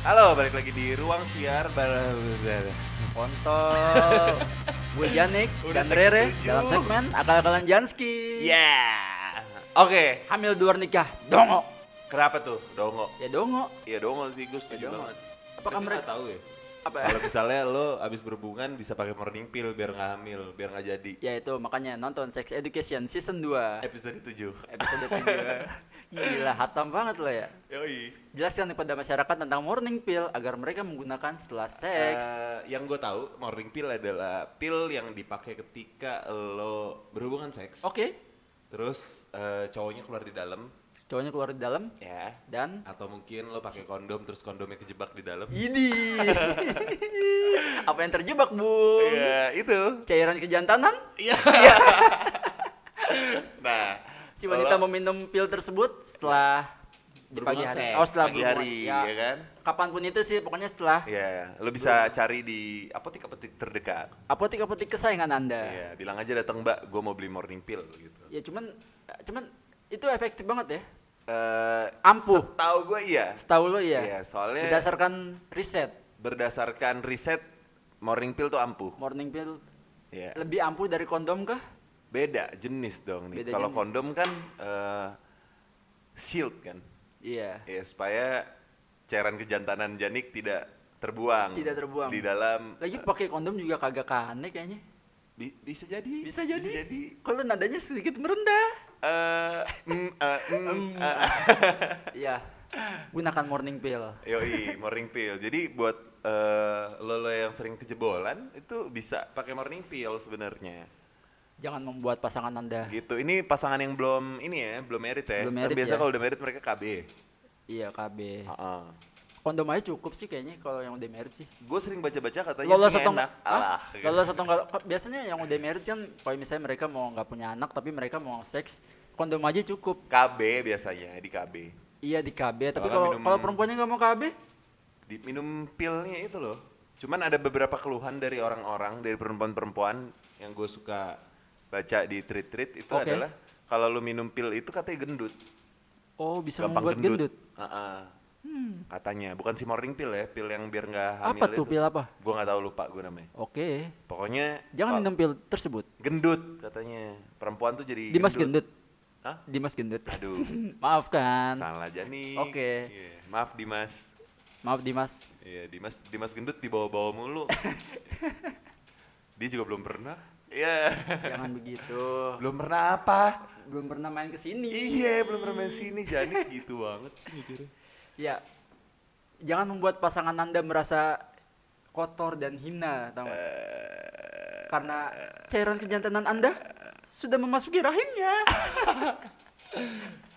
Halo, balik lagi di ruang siar Kontol. Gue Janik Udah dan Rere dalam segmen akal-akalan Janski. Yeah. Oke, Hamil di luar nikah, dongo. kenapa tuh? Dongo. Ya dongo. Iya dongo sih, gue setuju dongo. banget. Apakah Tapi mereka- tahu ya? Apa? Kalau misalnya lo abis berhubungan bisa pakai morning pill biar nggak hamil, biar nggak jadi. Ya itu makanya nonton Sex Education season 2 Episode 7. episode 7. Gila, hatam banget lo ya. Yoi. Jelaskan kepada masyarakat tentang morning pill agar mereka menggunakan setelah seks. Eh, yang gue tahu morning pill adalah pil yang dipakai ketika lo berhubungan seks. Oke, Terus eh, cowoknya keluar di dalam, cowoknya keluar di dalam ya. dan Atau mungkin lo pakai kondom terus kondomnya kejebak di dalam. ini apa yang terjebak bu? Iya, itu. Cairan kejantanan? Iya. Si wanita kalau meminum pil tersebut setelah di pagi berhubungan hari. seks, Oh, setelah pagi berhubungan. hari, ya. ya kan? Kapan pun itu sih, pokoknya setelah Iya, lo bisa cari di apotek-apotek terdekat. apotek-apotek kesayangan Anda. Iya, bilang aja datang Mbak, gue mau beli morning pill gitu. Ya cuman cuman itu efektif banget ya. Eh, Ampuh. Tahu gue iya. Setahu lo ya. Iya, soalnya Berdasarkan riset, berdasarkan riset morning pill tuh ampuh. morning pill Iya. lebih ampuh dari kondom kah? Beda jenis dong nih. Kalau kondom kan eh, shield kan. Iya. Ya supaya cairan kejantanan janik tidak terbuang. Tidak terbuang. Di dalam Lagi pakai kondom juga kagak kane kayaknya. bi- bisa jadi. Bisa jadi. Bisa jadi. Kalau nadanya sedikit merendah. Eh, mm, eh, mm, eh. Iya. Gunakan morning pill. Yoi, morning pill. Jadi buat eh, lo lo yang sering kejebolan itu bisa pakai morning pill sebenarnya. Jangan membuat pasangan Anda. Gitu. Ini pasangan yang belum ini ya, belum merit ya. Belum Kan married biasa ya. kalau udah merit mereka KB. Iya, KB. Heeh. Kondom aja cukup sih kayaknya kalau yang udah married sih. Gue sering baca-baca katanya lolos sih enak. Alah. gitu. lolos atau enggak biasanya yang udah married kan kalau misalnya mereka mau nggak punya anak tapi mereka mau seks kondom aja cukup KB biasanya di KB. iya di KB tapi Kalau kalau perempuannya nggak mau KB Di minum pilnya itu loh. Cuman ada beberapa keluhan dari orang-orang, dari perempuan-perempuan yang gue suka baca di tweet-tweet itu Oke. adalah kalau lu minum pil itu katanya gendut. oh bisa gampang membuat gendut, Hmm. Heeh. Katanya, bukan si morning pill ya, pil yang biar nggak hamil apa tuh itu. pil apa Gua nggak tahu lupa gue namanya. oke Pokoknya jangan minum pil tersebut gendut katanya. Perempuan tuh jadi Dimas gendut Hah? Dimas gendut Aduh, maafkan salah Jani. Oke. Iya, Maaf Dimas. maaf Dimas Iya, Dimas Dimas gendut dibawa-bawa mulu. Dia juga belum pernah. Iya. jangan begitu belum pernah apa? belum pernah main ke sini Iya, belum pernah main sini. Jani gitu banget sih mikirnya. ya jangan membuat pasangan anda merasa kotor dan hina tau nggak? karena cairan kejantanan anda sudah memasuki rahimnya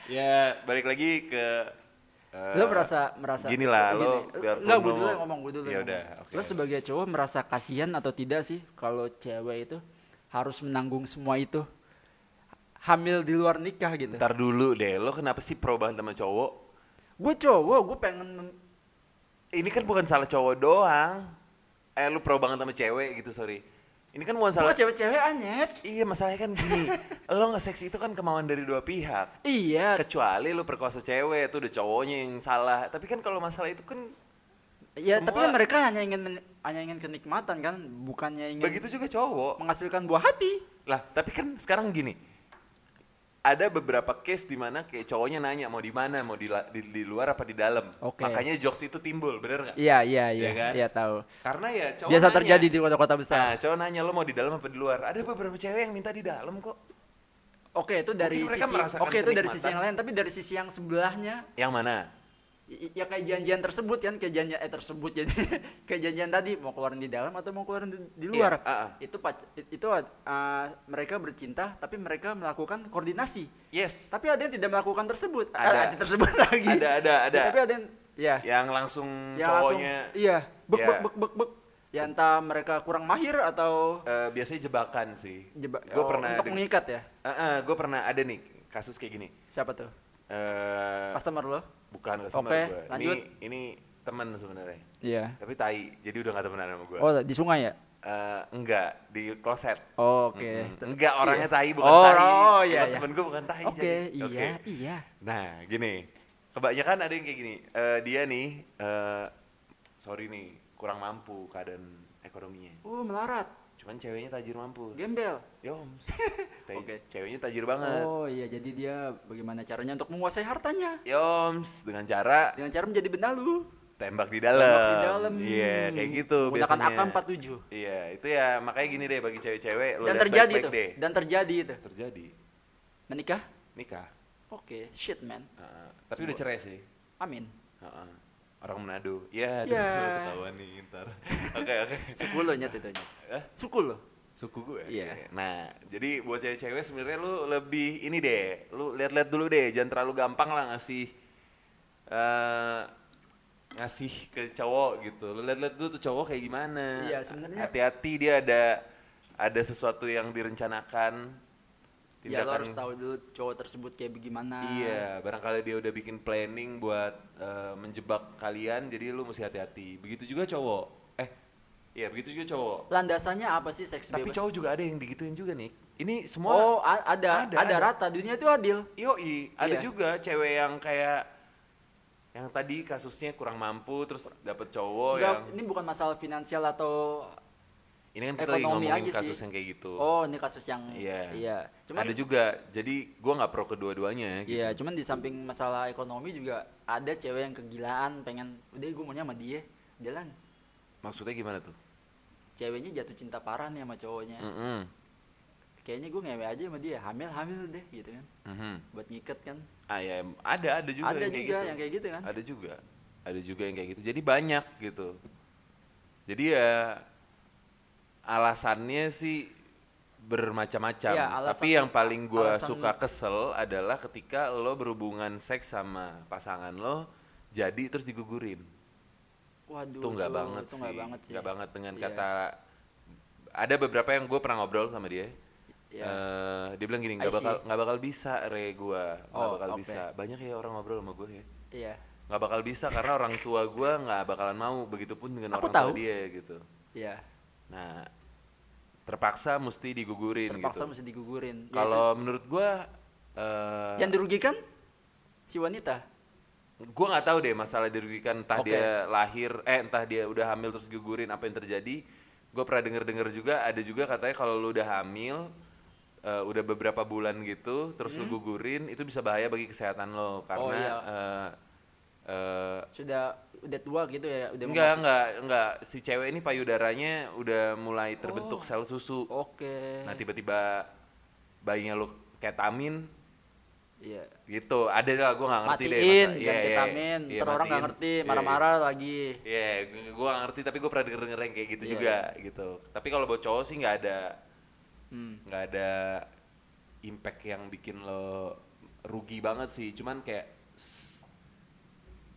Ya, balik lagi ke eh, lo merasa merasa gini lah, lo biar Nggak, gue lo- dulu ngomong gue dulu Ya udah, oke. lo sebagai cowok merasa kasihan atau tidak sih kalau cewek itu harus menanggung semua itu hamil di luar nikah gitu Ntar dulu deh, lo kenapa sih pro banget sama cowok? gue cowok gue pengen Ini kan bukan salah cowok doang. Eh, lu pro banget sama cewek gitu, sorry. Ini kan bukan salah gue cewek-cewek anyet Iya masalahnya kan gini, lo nge-seks itu kan kemauan dari dua pihak. iya Kecuali lu perkosa cewek, itu udah cowoknya yang salah. Tapi kan kalau masalah itu kan ya tapi semua- kan mereka hanya ingin hanya ingin kenikmatan kan bukannya ingin begitu juga cowok. menghasilkan buah hati Lah, tapi kan sekarang gini. Ada beberapa case di mana kayak cowoknya nanya mau di mana, mau di, di, di luar apa di dalam. Oke. Makanya jokes itu timbul, bener nggak? iya iya Iya iya kan? iya tahu Karena ya cowok biasa nanya. terjadi di kota-kota besar Nah, cowok nanya lo mau di dalam apa di luar. Ada beberapa cewek yang minta di dalam kok. Oke itu dari Mungkin sisi oke itu dari sisi yang lain tapi dari sisi yang sebelahnya Yang mana? Ya kayak janjian tersebut kan kayak janjian eh tersebut jadi kayak janjian tadi mau keluarin di dalam atau mau keluarin di, di luar Iya, ah, ah. itu pac- itu uh, mereka bercinta tapi mereka melakukan koordinasi Yes. tapi ada yang tidak melakukan tersebut Ada. Ah, ada tersebut lagi Ada, ada, ada. Ya, tapi ada yang ya Yang langsung yang langsung cowoknya iya bek Ya. bek bek bek bek ya entah mereka kurang mahir atau eh, biasanya jebakan sih. jebak Gue oh, pernah untuk mengikat ya gue pernah ada nih kasus kayak gini. siapa tuh Eh customer lo bukan customer Oke, gue. lanjut. Ini ini teman sebenarnya. iya Tapi tai, jadi udah gak temenan sama gue. oh di sungai ya Eh, enggak di kloset. oh, oke Mm-mm. Enggak orangnya tai bukan Oh, tai. oh, iya, Kalau iya. Temen gue bukan tai. oke jadi. iya Oke. iya Nah gini, kebanyakan ada yang kayak gini. Eh, dia nih eh, sorry nih kurang mampu keadaan ekonominya. Oh, melarat. Cuman ceweknya tajir mampus. Gembel. Yoms. Ta- Oke. Ceweknya tajir banget. Oh iya, jadi dia bagaimana caranya untuk menguasai hartanya? Yoms dengan cara Dengan cara menjadi benalu. tembak di dalam. Tembak di dalam. Iya, kayak gitu Menggunakan biasanya. AK-47. Iya, itu ya makanya gini deh bagi cewek-cewek Dan terjadi itu. deh. Dan terjadi itu. Terjadi. Menikah? Nikah. Oke, shit man. Heeh. tapi udah cerai sih. Amin. Heeh. Orang Manado. Ya, Ya. aduh, ketahuan nih ntar. Oke, oke. Suku lo nyet itu nyet. Hah? Suku lo. Suku gue. Iya. Nah, jadi buat cewek-cewek sebenarnya lu lebih ini deh, lu lihat-lihat dulu deh, jangan terlalu gampang lah ngasih eh ngasih ke cowok gitu. Lu lihat-lihat dulu tuh cowok kayak gimana. Iya, sebenarnya- hati-hati dia ada ada sesuatu yang direncanakan. Ya lo harus tahu dulu cowok tersebut kayak bagaimana. Iya, barangkali dia udah bikin planning buat eh, menjebak kalian, jadi lu mesti hati-hati. Begitu juga cowok. Eh, iya begitu juga cowok. Landasannya apa sih seks Tapi bebas? cowok juga ada yang digituin juga nih. Ini semua Oh, ada, Ada, ada, ada. rata. Dunia itu adil. Yoi, ada Iya. juga cewek yang kayak yang tadi kasusnya kurang mampu terus dapet cowok Enggak, yang ini bukan masalah finansial atau ini kan kita lagi ekonomi ngomongin aja kasus sih. yang kayak gitu. Oh, ini kasus yang Iya. Iya. Cuman ada juga. Jadi gua nggak pro kedua-duanya gitu. Iya, cuman di samping masalah ekonomi juga ada cewek yang kegilaan pengen udah gue maunya sama dia jalan Maksudnya gimana tuh? ceweknya jatuh cinta parah nih sama cowoknya Mm-mm. kayaknya gue ngewe aja sama dia hamil hamil deh gitu kan Mhm. buat ngiket kan Ah ya, ada ada juga ada yang kayak juga gitu. yang kayak gitu kan Ada juga. Ada juga yang kayak gitu. Jadi banyak gitu. Jadi ya alasannya sih bermacam-macam. Alasan- Tapi yang paling alasan- suka kesel adalah ketika lo berhubungan seks sama pasangan lo jadi terus digugurin. waduh Itu nggak banget itu sih. nggak banget sih Nggak banget dengan Iya. kata ada beberapa yang gue pernah ngobrol sama dia. Iya. Eh, dia bilang gini nggak bakal nggak bakal bisa re gua nggak Oh, bakal oke. bisa banyak ya orang ngobrol sama gue ya iya nggak bakal bisa karena orang tua gue nggak bakalan mau begitupun dengan Aku orang tua dia gitu iya nah terpaksa mesti digugurin terpaksa gitu mesti digugurin Ya, kalau menurut gue eh itu- yang dirugikan si wanita gue nggak tahu deh masalah dirugikan entah Oke. dia lahir eh entah dia udah hamil terus digugurin apa yang terjadi gue pernah denger dengar juga ada juga katanya kalau lu udah hamil eh, udah beberapa bulan gitu terus lu gugurin itu bisa bahaya bagi kesehatan lo karena Hmm? iya. eh, eh, sudah udah tua gitu ya udah enggak memasuki- enggak enggak si cewek ini payudaranya udah mulai terbentuk Oh. sel susu oke nah tiba-tiba bayinya lu ketamin iya gitu ada lah gue nggak ngerti deh matiin dan iya, iya, ketamin iya, ntar orang nggak matiin. ngerti Iya, marah-marah lagi Iya, gue gak ngerti tapi gue pernah denger denger kayak gitu Iya, juga gitu. Tapi kalau buat cowok sih nggak ada hmm. nggak ada impact yang bikin lo rugi banget sih. Cuman kayak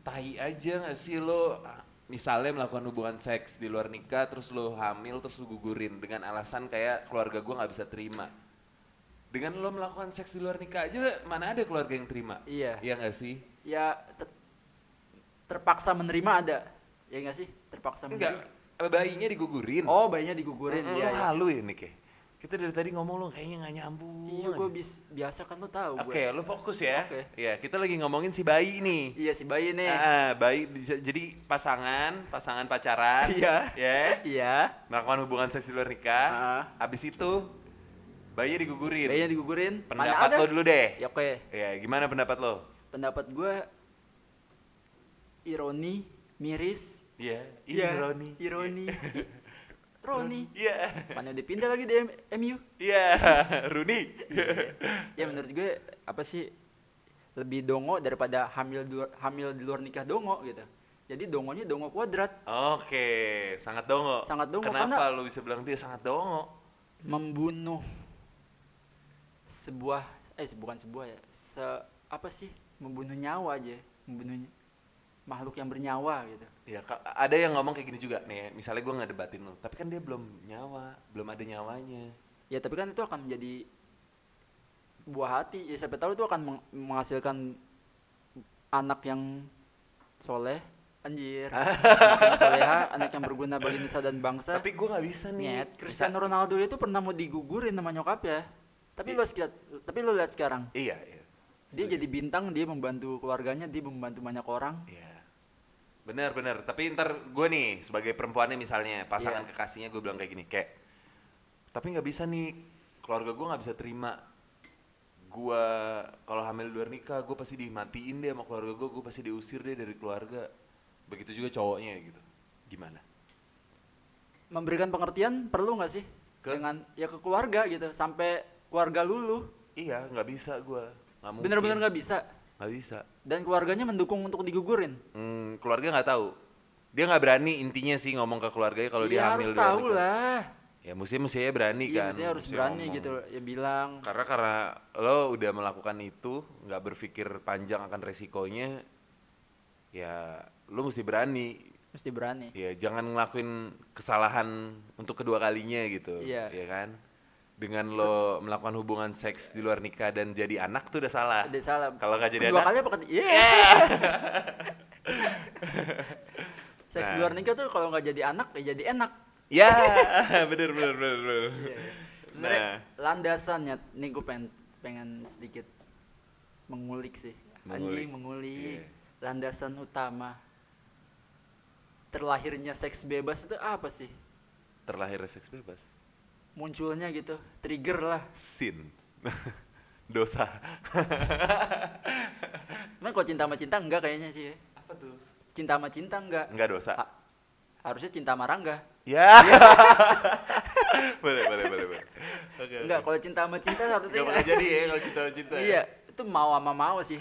tai aja gak sih lo ah, misalnya melakukan hubungan seks di luar nikah terus lo hamil terus lo gugurin dengan alasan kayak keluarga gue nggak bisa terima. Dengan lo melakukan seks di luar nikah aja mana ada keluarga yang terima? Iya. Iya gak sih? ya ter- terpaksa menerima ada ya nggak sih terpaksa Enggak, menerima bayinya digugurin. oh bayinya digugurin Mm, ya, lo ya. halu Nick ya? Kita dari tadi ngomong lo kayaknya gak nyambung. iya gue bis biasa kan lo tahu Oke, gue lo fokus ya. Oke. Iya, kita lagi ngomongin si bayi nih. iya si bayi nih Ah, bayi bisa jadi pasangan, pasangan pacaran. Iya. Ya. iya Melakukan hubungan seks di luar nikah. Ah. Abis itu bayi digugurin. bayinya digugurin Pendapat mana ada lo dulu deh. ya oke Ya, gimana pendapat lo? pendapat gue ironi miris Iya, Iya, ironi. ironi Roni Iya. mana udah pindah lagi di M- MU Iya, Runi. ya menurut gue apa sih lebih dongo daripada hamil du- hamil di luar nikah dongo gitu jadi dongonya dongo kuadrat Oke, sangat dongo. Sangat dongo, Kenapa lo bisa bilang dia sangat dongo? membunuh sebuah eh bukan sebuah ya se apa sih membunuh nyawa aja membunuh makhluk yang bernyawa gitu Ya, Kak, ada yang ngomong kayak gini juga nih. Misalnya gue nggak debatin lo, tapi kan dia belum nyawa, belum ada nyawanya. ya tapi kan itu akan menjadi buah hati ya siapa tahu itu akan meng- menghasilkan anak yang soleh anjir anak yang soleha anak yang berguna bagi nusa dan bangsa Tapi gue nggak bisa nih. Nyet, Cristiano Ronaldo itu pernah mau digugurin sama nyokap ya tapi lo sekiat, tapi lo lihat sekarang Iya, iya. dia jadi bintang dia membantu keluarganya dia membantu banyak orang Iya. Bener bener. Tapi ntar gue nih sebagai perempuannya misalnya pasangan Iya. kekasihnya gue bilang kayak gini kayak. Tapi nggak bisa nih keluarga gue nggak bisa terima. Gue kalau hamil luar nikah gue pasti dimatiin deh sama keluarga gue. Gue pasti diusir deh dari keluarga. Begitu juga cowoknya gitu. Gimana? Memberikan pengertian perlu nggak sih? Ke? Dengan ya ke keluarga gitu sampai keluarga luluh. Iya nggak bisa gue. Bener-bener nggak bisa. Nggak bisa. Dan keluarganya mendukung untuk digugurin. Hmm, keluarga nggak tahu. Dia nggak berani intinya sih ngomong ke keluarganya kalau dia Iya hamil harus tahu nikah. lah. Ya mestinya mestinya berani Iya, kan. maksudnya harus berani ngomong. gitu ya bilang. Karena karena lo udah melakukan itu, nggak berpikir panjang akan resikonya, ya lo mesti berani. Mesti berani. Ya jangan ngelakuin kesalahan untuk kedua kalinya gitu. Iya. Ya kan? Dengan lo melakukan hubungan seks di luar nikah dan jadi anak tuh udah salah. Ada salah. Kalau nggak jadi Kedua anak, kali apa ketiga? Iya. Seks di Nah. luar nikah tuh kalau nggak jadi anak ya jadi enak. ya bener bener bener. bener. Sebenarnya Nah. landasannya nih gue pengen pengen sedikit mengulik sih. Mengulik. Anjing mengulik. Iya. Landasan utama terlahirnya seks bebas itu apa sih? Terlahir seks bebas. Munculnya gitu, trigger lah. Sin. Dosa. Emang kalau cinta sama cinta enggak kayaknya sih ya. Apa tuh? Cinta sama cinta enggak. Enggak dosa. Ha- harusnya cinta sama Rangga. Ya. boleh, boleh, boleh, boleh. Oke. Enggak, kalau cinta sama cinta harusnya Gak bakal jadi ya kalau cinta-cinta. ya? Iya, itu mau sama mau sih.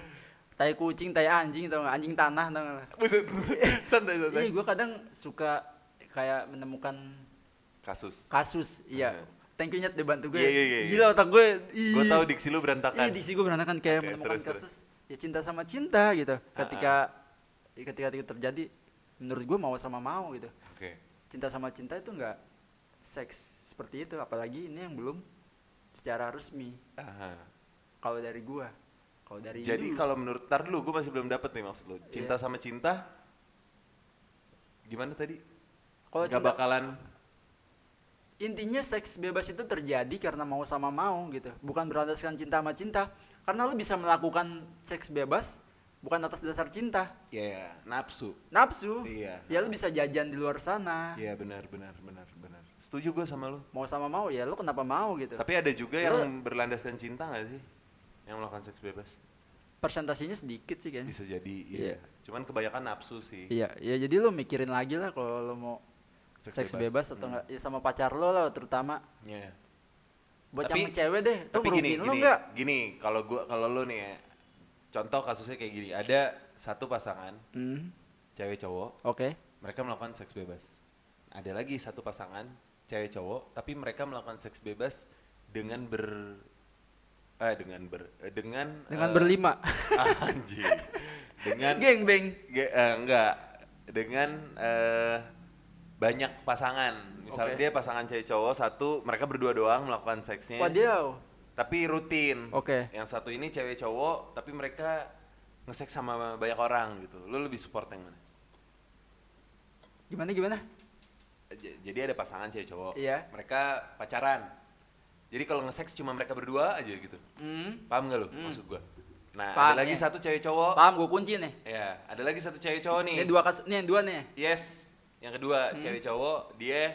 Tai kucing, tai anjing, tau nggak? Anjing tanah, tau nggak? Buset. santai, Iya, santai. gue kadang suka kayak menemukan Kasus. kasus. Iya. Thank you Nyet, udah bantu gue. Iya, iya, iya, Gila otak gue. Gue tahu diksi lu Iya, berantakan. diksi gue berantakan kayak Oke, menemukan terus, terus. kasus. Ya cinta sama cinta gitu. Ketika ketika itu terjadi, menurut gue mau sama mau gitu. Oke. Cinta sama cinta itu enggak seks seperti itu, apalagi ini yang belum secara resmi. Aha. Kalau dari gua, kalau dari Jadi kalau menurut tar dulu gue masih belum dapet nih maksud lu. Cinta Iya. sama cinta gimana tadi? kalau Gak cinta- bakalan intinya seks bebas itu terjadi karena mau sama mau gitu bukan berdasarkan cinta sama cinta karena lu bisa melakukan seks bebas bukan atas dasar cinta ya nafsu. nafsu Iya. ya lu bisa jajan di luar sana Iya benar benar benar benar. Setuju gue sama lu. mau sama mau ya lu kenapa mau gitu Tapi ada juga Lu- yang berlandaskan cinta gak sih? Yang melakukan seks bebas? persentasenya sedikit sih kayaknya Bisa jadi, Iya. iya. Cuman kebanyakan nafsu sih. iya ya jadi lu mikirin lagi lah kalau lu mau Seks seks, bebas. bebas, atau enggak ya sama pacar lo lah terutama. Iya. buat Tapi- yang cewek deh tuh Tapi gini, gini, enggak gini, kalau gua kalau lu nih ya, contoh kasusnya kayak gini, ada satu pasangan Hmm, cewek cowok, oke. mereka melakukan seks bebas. Ada lagi satu pasangan cewek cowok, tapi mereka melakukan seks bebas dengan ber eh dengan ber eh, dengan dengan eh, berlima. anjing. dengan geng beng Ge- eh, enggak. Dengan eh, banyak pasangan. Misalnya Oke. dia pasangan cewek cowok satu mereka berdua doang melakukan seksnya. Wadidaw. Tapi rutin. Oke. yang satu ini cewek cowok tapi mereka ngeseks sama banyak orang gitu. Lu lebih support yang mana? Gimana gimana? J- jadi ada pasangan cewek cowok. Iya. mereka pacaran. Jadi kalau ngeseks cuma mereka berdua aja gitu. Hmm. paham gak lu? Maksud gua. Nah Paham, ada lagi ya. satu cewek cowok. Paham gue kunci nih. Ya ada lagi satu cewek cowok nih. ini dua kasus ini yang dua nih. Yes. Yang kedua, cewek cowok dia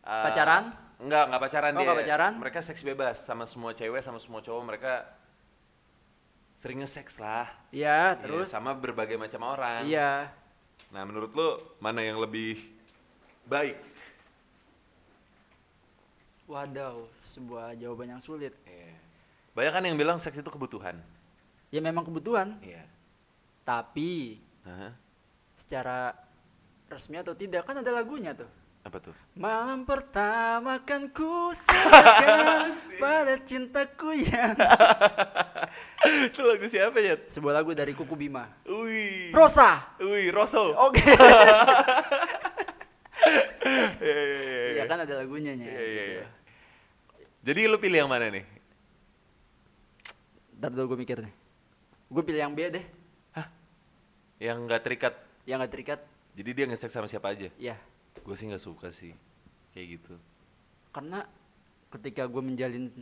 uh, Pacaran? Enggak, enggak pacaran Oh, dia. nggak pacaran? Mereka seks bebas sama semua cewek sama semua cowok mereka sering nge-seks lah. iya Iya, terus sama berbagai macam orang. iya Nah, menurut lu mana yang lebih baik? wadaw sebuah jawaban yang sulit Iya. Banyak kan yang bilang seks itu kebutuhan. ya memang kebutuhan Iya. tapi Aha. secara resmi atau tidak kan ada lagunya tuh Apa tuh? Malam pertama kan ku pada cintaku yang itu lagu siapa ya? Sebuah lagu dari Kuku Bima Wih. Rosa Wih, Rosso. Oke Iya, iya, iya, Iya kan ada lagunya nya Iya, iya, gitu. iya. Jadi lu pilih yang mana nih? Ntar dulu gue mikir nih Gue pilih yang B deh Yang nggak terikat. Yang gak terikat Jadi dia nge-seks sama siapa aja? Ya Gue sih nggak suka sih. Kayak gitu. Karena ketika gue menjalin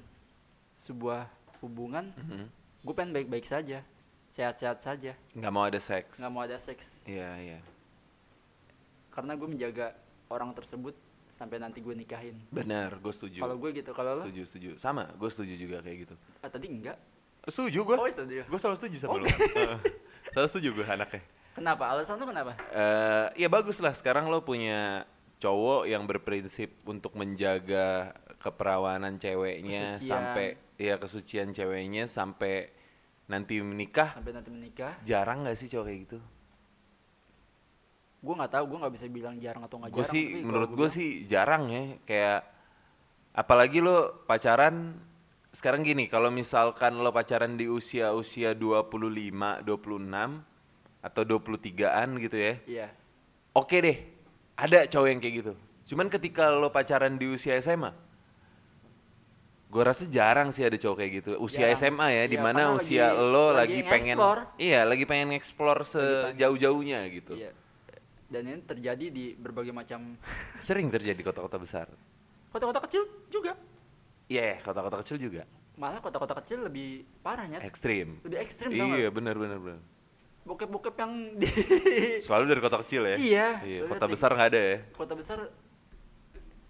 sebuah hubungan Mhm. Gue pengen baik-baik saja Sehat-sehat saja Nggak mau ada seks. nggak mau ada seks Iya, iya. karena gue menjaga orang tersebut sampai nanti gue nikahin Benar, gue setuju. kalau gue gitu kalau lo Setuju, setuju. Sama, gue setuju juga kayak gitu. ah, tadi enggak Setuju gue. Oh, setuju. Gue selalu setuju sama lu. Heeh. selalu setuju gue anaknya. Kenapa? Alasan lo kenapa? Eh ya bagus lah sekarang lo punya cowok yang berprinsip untuk menjaga keperawanan ceweknya Kesucian. sampai ya kesucian ceweknya sampai nanti menikah. Sampai nanti menikah. Jarang nggak sih cowok kayak gitu? gue nggak tahu. Gue nggak bisa bilang jarang atau nggak Gue jarang sih menurut gue sih jarang ya. Kayak apalagi lo pacaran sekarang gini kalau misalkan lo pacaran di usia usia 25, 26 atau 23-an gitu ya. iya Oke deh, ada cowok yang kayak gitu. Cuman ketika lo pacaran di usia SMA, gue rasa jarang sih ada cowok kayak gitu. Usia Jarang. SMA ya, Iya, di mana usia lagi- lo lagi lagi, pengen, nge-explore. iya lagi pengen explore sejauh-jauhnya gitu. iya dan ini terjadi di berbagai macam Sering terjadi di kota-kota besar. kota-kota kecil juga Iya, kota-kota kecil juga. malah kota-kota kecil lebih parah nyet Ekstrim. lebih ekstrim Iya, nggak? benar benar benar. Bokep-bokep yang di Selalu dari kota kecil ya. Iya, Iya, kota besar nggak ada ya. kota besar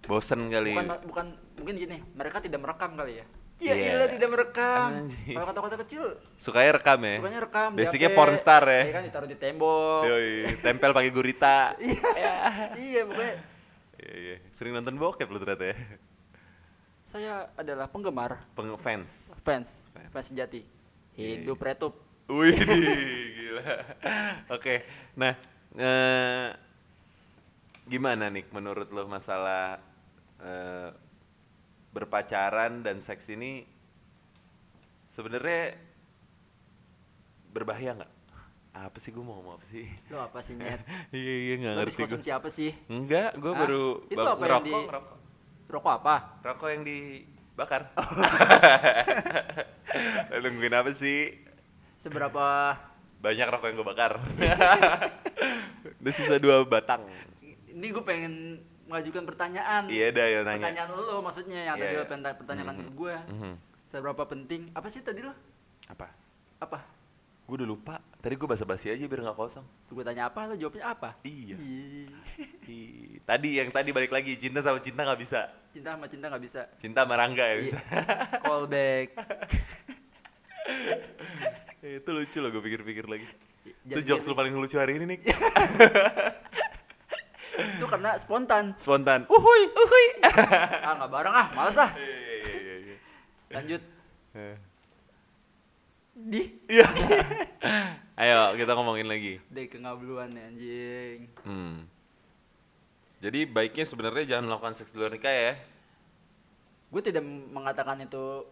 Bosen kali. bukan bukan mungkin gini mereka tidak merekam kali ya Iya. Iya, ilah tidak merekam. Kalau kota-kota kecil, Sukanya rekam ya. sukanya rekam. Basicnya pornstar ya. Iya kan ditaruh di tembok. Yoi, tempel pakai gurita. iya, pokoknya Iya, iya. Sering nonton bokep lu ternyata ya. saya adalah penggemar Peng fans. fans, Fans. fans sejati. Iya, Hidup retup. Wih, gila. Oke, nah eh, gimana nih menurut lo masalah eh, berpacaran dan seks ini sebenarnya berbahaya nggak? Apa sih gue mau ngomong apa sih? Lo apa sih, Nyet? iya iya nggak ngerti gue. konsumsi apa sih? Enggak, gue baru Itu apa yang ngerokok, di- ngerokok. Rokok apa? Rokok yang dibakar. Lo nungguin apa sih? Seberapa Banyak rokok yang gue bakar. Udah sisa dua batang. ini gue pengen mengajukan pertanyaan. Iya dah ya nanya. Pertanyaan lo maksudnya yang Iya, tadi iya. lo penta- pertanyakan ke gue. Mhm. Seberapa penting? Apa sih tadi lo? Apa? Apa? Gue udah lupa. Tadi gue basa-basi aja biar nggak kosong. Gue tanya apa, lo jawabnya apa? Iya. Tadi yang tadi balik lagi cinta sama cinta nggak bisa. Cinta sama cinta nggak bisa. Cinta sama Rangga ya Iya. bisa. Callback. Eh, Itu lucu loh gue pikir-pikir lagi. Itu jokes lu paling lucu hari ini nih. Itu karena spontan. Spontan. Uhuy, uhuy. ah nggak bareng ah, males ah. Iya, iya, iya. Lanjut. Eh. Di. Iya. Ayo kita ngomongin lagi. Deh kengabluan nih anjing. Hmm. Jadi baiknya sebenarnya jangan melakukan seks di luar nikah ya. Gue tidak mengatakan itu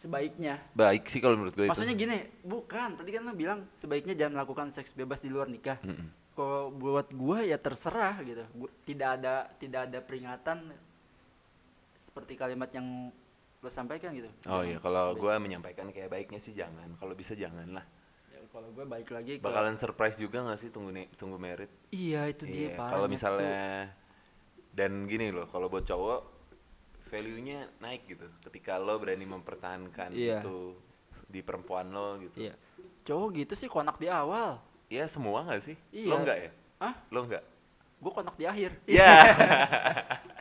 sebaiknya. Baik sih kalau menurut gue itu. Maksudnya gini, bukan. Tadi kan lo bilang sebaiknya jangan melakukan seks bebas di luar nikah. Mm-mm. Kalau buat gua ya terserah gitu. Gua, tidak ada tidak ada peringatan seperti kalimat yang lo sampaikan gitu. Oh Jangan iya, kalau gue menyampaikan kayak baiknya sih jangan. Kalau bisa jangan lah. ya, kalau gue balik lagi ke Bakalan surprise juga gak sih tunggu nih tunggu merit? iya itu dia Iya, parahnya kalau tuh. misalnya dan gini loh, kalau buat cowok value-nya naik gitu. Ketika lo berani mempertahankan Iya. itu di perempuan lo gitu. Iya. Cowok gitu sih konak di awal. Ya semua gak sih? Iya. Lo enggak ya? Hah? Lo enggak? Gue konak di akhir. Iya.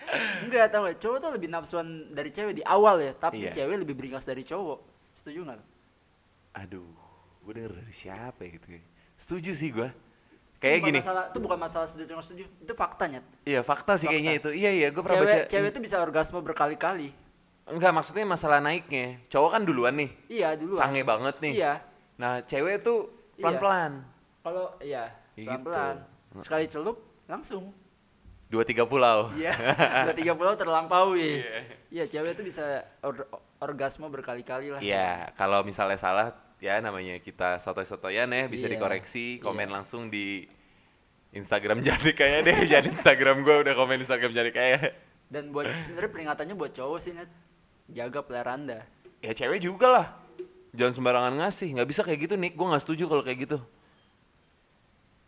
Enggak tau gak, cowok tuh lebih nafsuan dari cewek di awal ya, tapi Iya. cewek lebih beringas dari cowok. Setuju nggak? Aduh, gue denger dari siapa ya gitu ya. Setuju sih gue. Itu Kayak gini. Masalah, itu bukan masalah setuju nggak setuju, itu faktanya. Iya fakta sih kayaknya itu. Iya iya, gue pernah Cewek, baca. cewek itu bisa orgasme berkali-kali. Enggak, maksudnya masalah naiknya. Cowok kan duluan nih. Iya dulu. Sange banget nih. Iya. Nah, cewek tuh Iya. pelan-pelan. Kalau iya Gitu. pelan-pelan. Sekali celup langsung. Dua tiga pulau. Iya. Dua tiga pulau terlampaui. Iya. Iya cewek itu bisa or- orgasme berkali-kali lah. Iya, kalau misalnya salah ya namanya kita sotoy-sotoyan ya bisa Iya. dikoreksi, komen Iya. langsung di Instagram jadi kayak deh, jadi Instagram gue udah komen Instagram jadi kayak. Dan buat sebenarnya peringatannya buat cowok sih net. Jaga peliharaan anda. Ya cewek juga lah. Jangan sembarangan ngasih, nggak bisa kayak gitu Nick, gue nggak setuju kalau kayak gitu.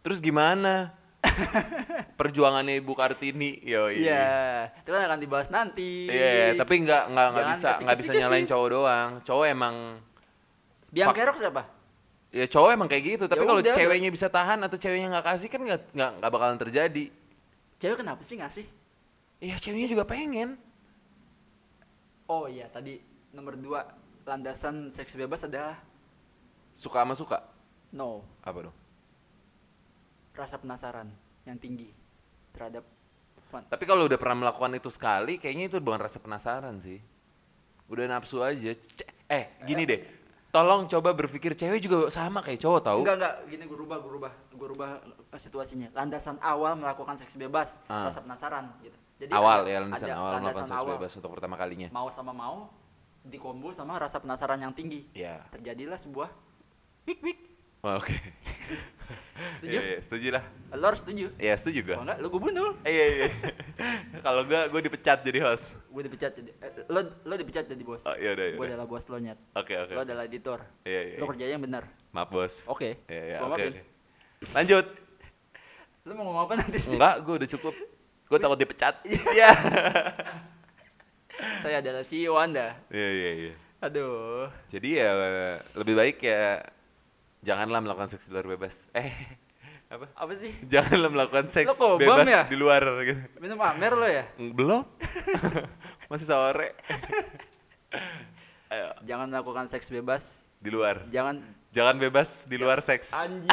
Terus gimana? Perjuangannya Ibu Kartini, yo Iya, itu kan akan dibahas nanti. Iya, tapi nggak nggak nggak bisa nggak bisa nyalain cowok doang. Cowok emang Biang Fak- kerok siapa? ya cowok emang kayak gitu. Tapi Ya kalau udah, ceweknya bisa tahan atau ceweknya nggak kasih kan nggak nggak bakalan terjadi. Cewek kenapa sih ngasih ya ceweknya juga pengen. Oh iya tadi nomor dua landasan seks bebas adalah? Suka sama suka? No. Apa dong? Rasa penasaran yang tinggi terhadap tapi kalau udah pernah melakukan itu sekali kayaknya itu bukan rasa penasaran sih. Udah nafsu aja. C- eh gini deh tolong coba berpikir cewek juga sama kayak cowok tahu enggak enggak. Gini gue rubah gue rubah gue rubah eh, situasinya. Landasan awal melakukan seks bebas Ah. rasa penasaran gitu. Jadi awal ada- ya landasan ada awal melakukan seks awal. bebas untuk pertama kalinya. Mau sama mau dikombo sama rasa penasaran yang tinggi. Ya terjadilah sebuah wik wik Oh, oke. Setuju? Iya, iya, setuju lah lo harus setuju. Iya setuju gue kalau enggak lo gue bunuh. Iya iya. Kalau enggak gue dipecat jadi host. Gue dipecat jadi eh, lo lo dipecat jadi bos. Oh, yaudah, gue yaudah. adalah bos lo nyet. Oke oke. Lo adalah editor. Iya, iya, lo iya. kerja yang benar. Maaf bos. Oke. Iya, iya, Gua oke. Lanjut. lo mau ngomong apa nanti? Sih Enggak, gue udah cukup. Gue takut dipecat. Iya. saya adalah CEO anda. Iya, iya, iya. aduh. Jadi ya lebih baik ya janganlah melakukan seks di luar bebas. Eh, apa? apa sih Janganlah melakukan seks Lo bebas ya? di luar gitu. minum amer lo ya Belum. Masih sore. Ayo, jangan melakukan seks bebas di luar. jangan Jangan bebas di luar seks. anjing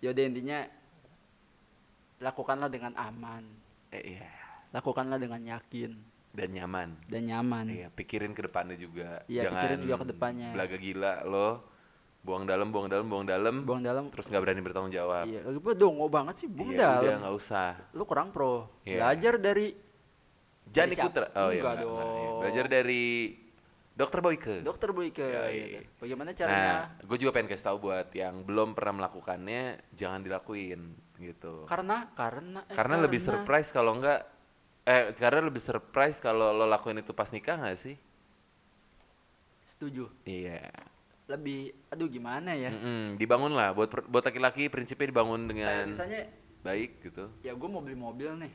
yaudah intinya lakukanlah dengan aman Eh, iya. lakukanlah dengan yakin Dan nyaman. dan nyaman Iya, pikirin ke depannya juga. Iya, Jangan pikirin juga ke depannya. Belaga gila lo. Buang dalam, buang dalam, buang dalam. buang dalam Terus nggak berani bertanggung jawab. iya lagi pula dongo banget sih buang Iya, udah dalam nggak usah. lu kurang pro Iya. belajar dari Jani? Putra. Oh iya. Enggak enggak, enggak, iya. dong. Belajar dari Dokter Boyke. dokter Boyke gitu. bagaimana Nah, caranya gue juga pengen kasih tahu buat yang belum pernah melakukannya, jangan dilakuin gitu. karena karena eh, Karena lebih surprise kalau enggak eh karena lebih surprise kalau lo lakuin itu pas nikah nggak sih? setuju Iya. lebih aduh gimana ya Mm-mm, dibangun lah buat buat laki-laki prinsipnya dibangun dengan misalnya baik gitu. ya gue mau beli mobil nih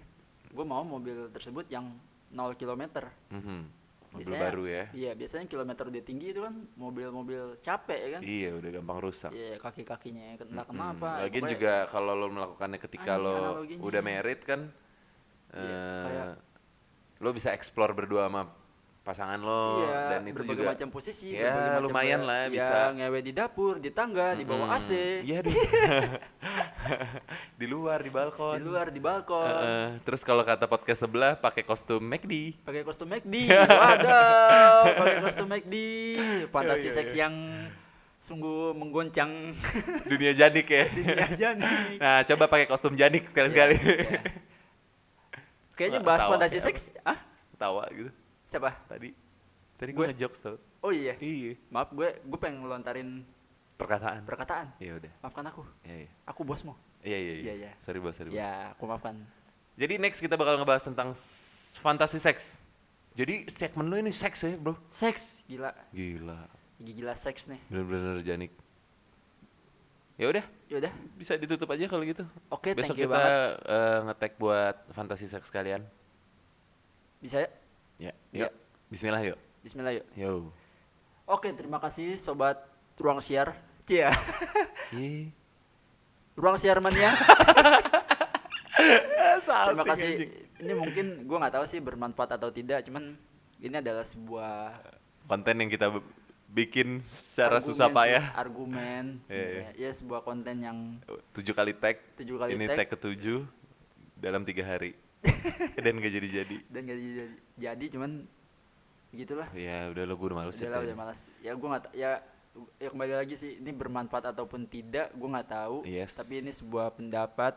gue mau mobil tersebut yang 0 km Mhm. Mobil Biasanya- baru ya. iya biasanya kilometer udah tinggi itu kan mobil-mobil capek ya kan Iya, udah gampang rusak. iya kaki-kakinya kena Mm-mm. kenapa Lagian juga kalau lo melakukannya ketika lo udah married kan, Iya, eh, kayak- lo bisa explore berdua sama pasangan lo iya, dan itu berbagai juga macam posisi ya, berbagai macam lumayan lah ya, bisa. ngewe di dapur di tangga di bawah. AC Iya di, di luar di balkon. di luar di balkon Heeh. terus kalau kata podcast sebelah pakai kostum McD. pakai kostum McD waduh pakai kostum McD fantasi Iya, iya, seks yang sungguh menggoncang Dunia Janik ya. dunia aja nih nah, coba pakai kostum Janik sekali-sekali. Iya. Kayaknya bahas tawa fantasi kayak seks ah Tawa gitu. siapa Tadi tadi gue ngejokes tau. oh iya Iya. maaf gue gue pengen ngelontarin Perkataan. perkataan Iya udah. maafkan aku Iya iya. aku bosmu Iya iya. Iya, iya. Sorry bos, sorry bos. ya aku maafkan Jadi next kita bakal ngebahas tentang fantasi seks. Jadi segmen lu ini seks ya bro? seks gila Gila, gila seks nih bener-bener Janik. Ya udah, yaudah bisa ditutup aja kalau gitu. oke Besok thank you kita banget eh, nge-tag buat fantasi seks kalian. bisa ya Ya, yuk. Bismillah yuk. Bismillah yuk Yo. oke terima kasih sobat ruang siar Cia ruang siar mania terima kasih anjing. ini mungkin gua nggak tahu sih bermanfaat atau tidak cuman ini adalah sebuah Konten yang kita bikin secara argumen susah payah. argumen Iya, sebenarnya ya sebuah konten yang Tujuh kali tag. tujuh kali ini tag tag ketujuh dalam tiga hari. Dan gak jadi-jadi. dan gak jadi, jadi cuman begitulah Ya udah lo gue udah males udah lah udah malas ya gua nggak ya ya kembali lagi sih ini bermanfaat ataupun tidak gua nggak tahu Yes. tapi ini sebuah pendapat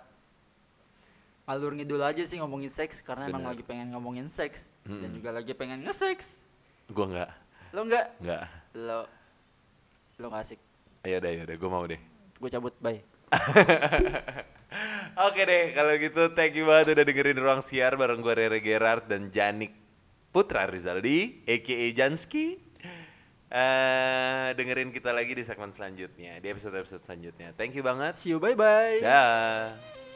alur ngidul aja sih ngomongin seks karena emang Bener. lagi pengen ngomongin seks dan Mm-mm. juga lagi pengen nge-seks Gue nggak, lo nggak nggak. lo lo nggak asik Ya udah ya udah gue mau deh. gue cabut bye Oke deh, kalau gitu thank you banget udah dengerin Ruang Siar bareng gue Rere Gerard dan Janik Putra Rizaldi, a.k.a. Janski. Eh dengerin kita lagi di segmen selanjutnya, di episode-episode selanjutnya. Thank you banget. see you bye bye Dah.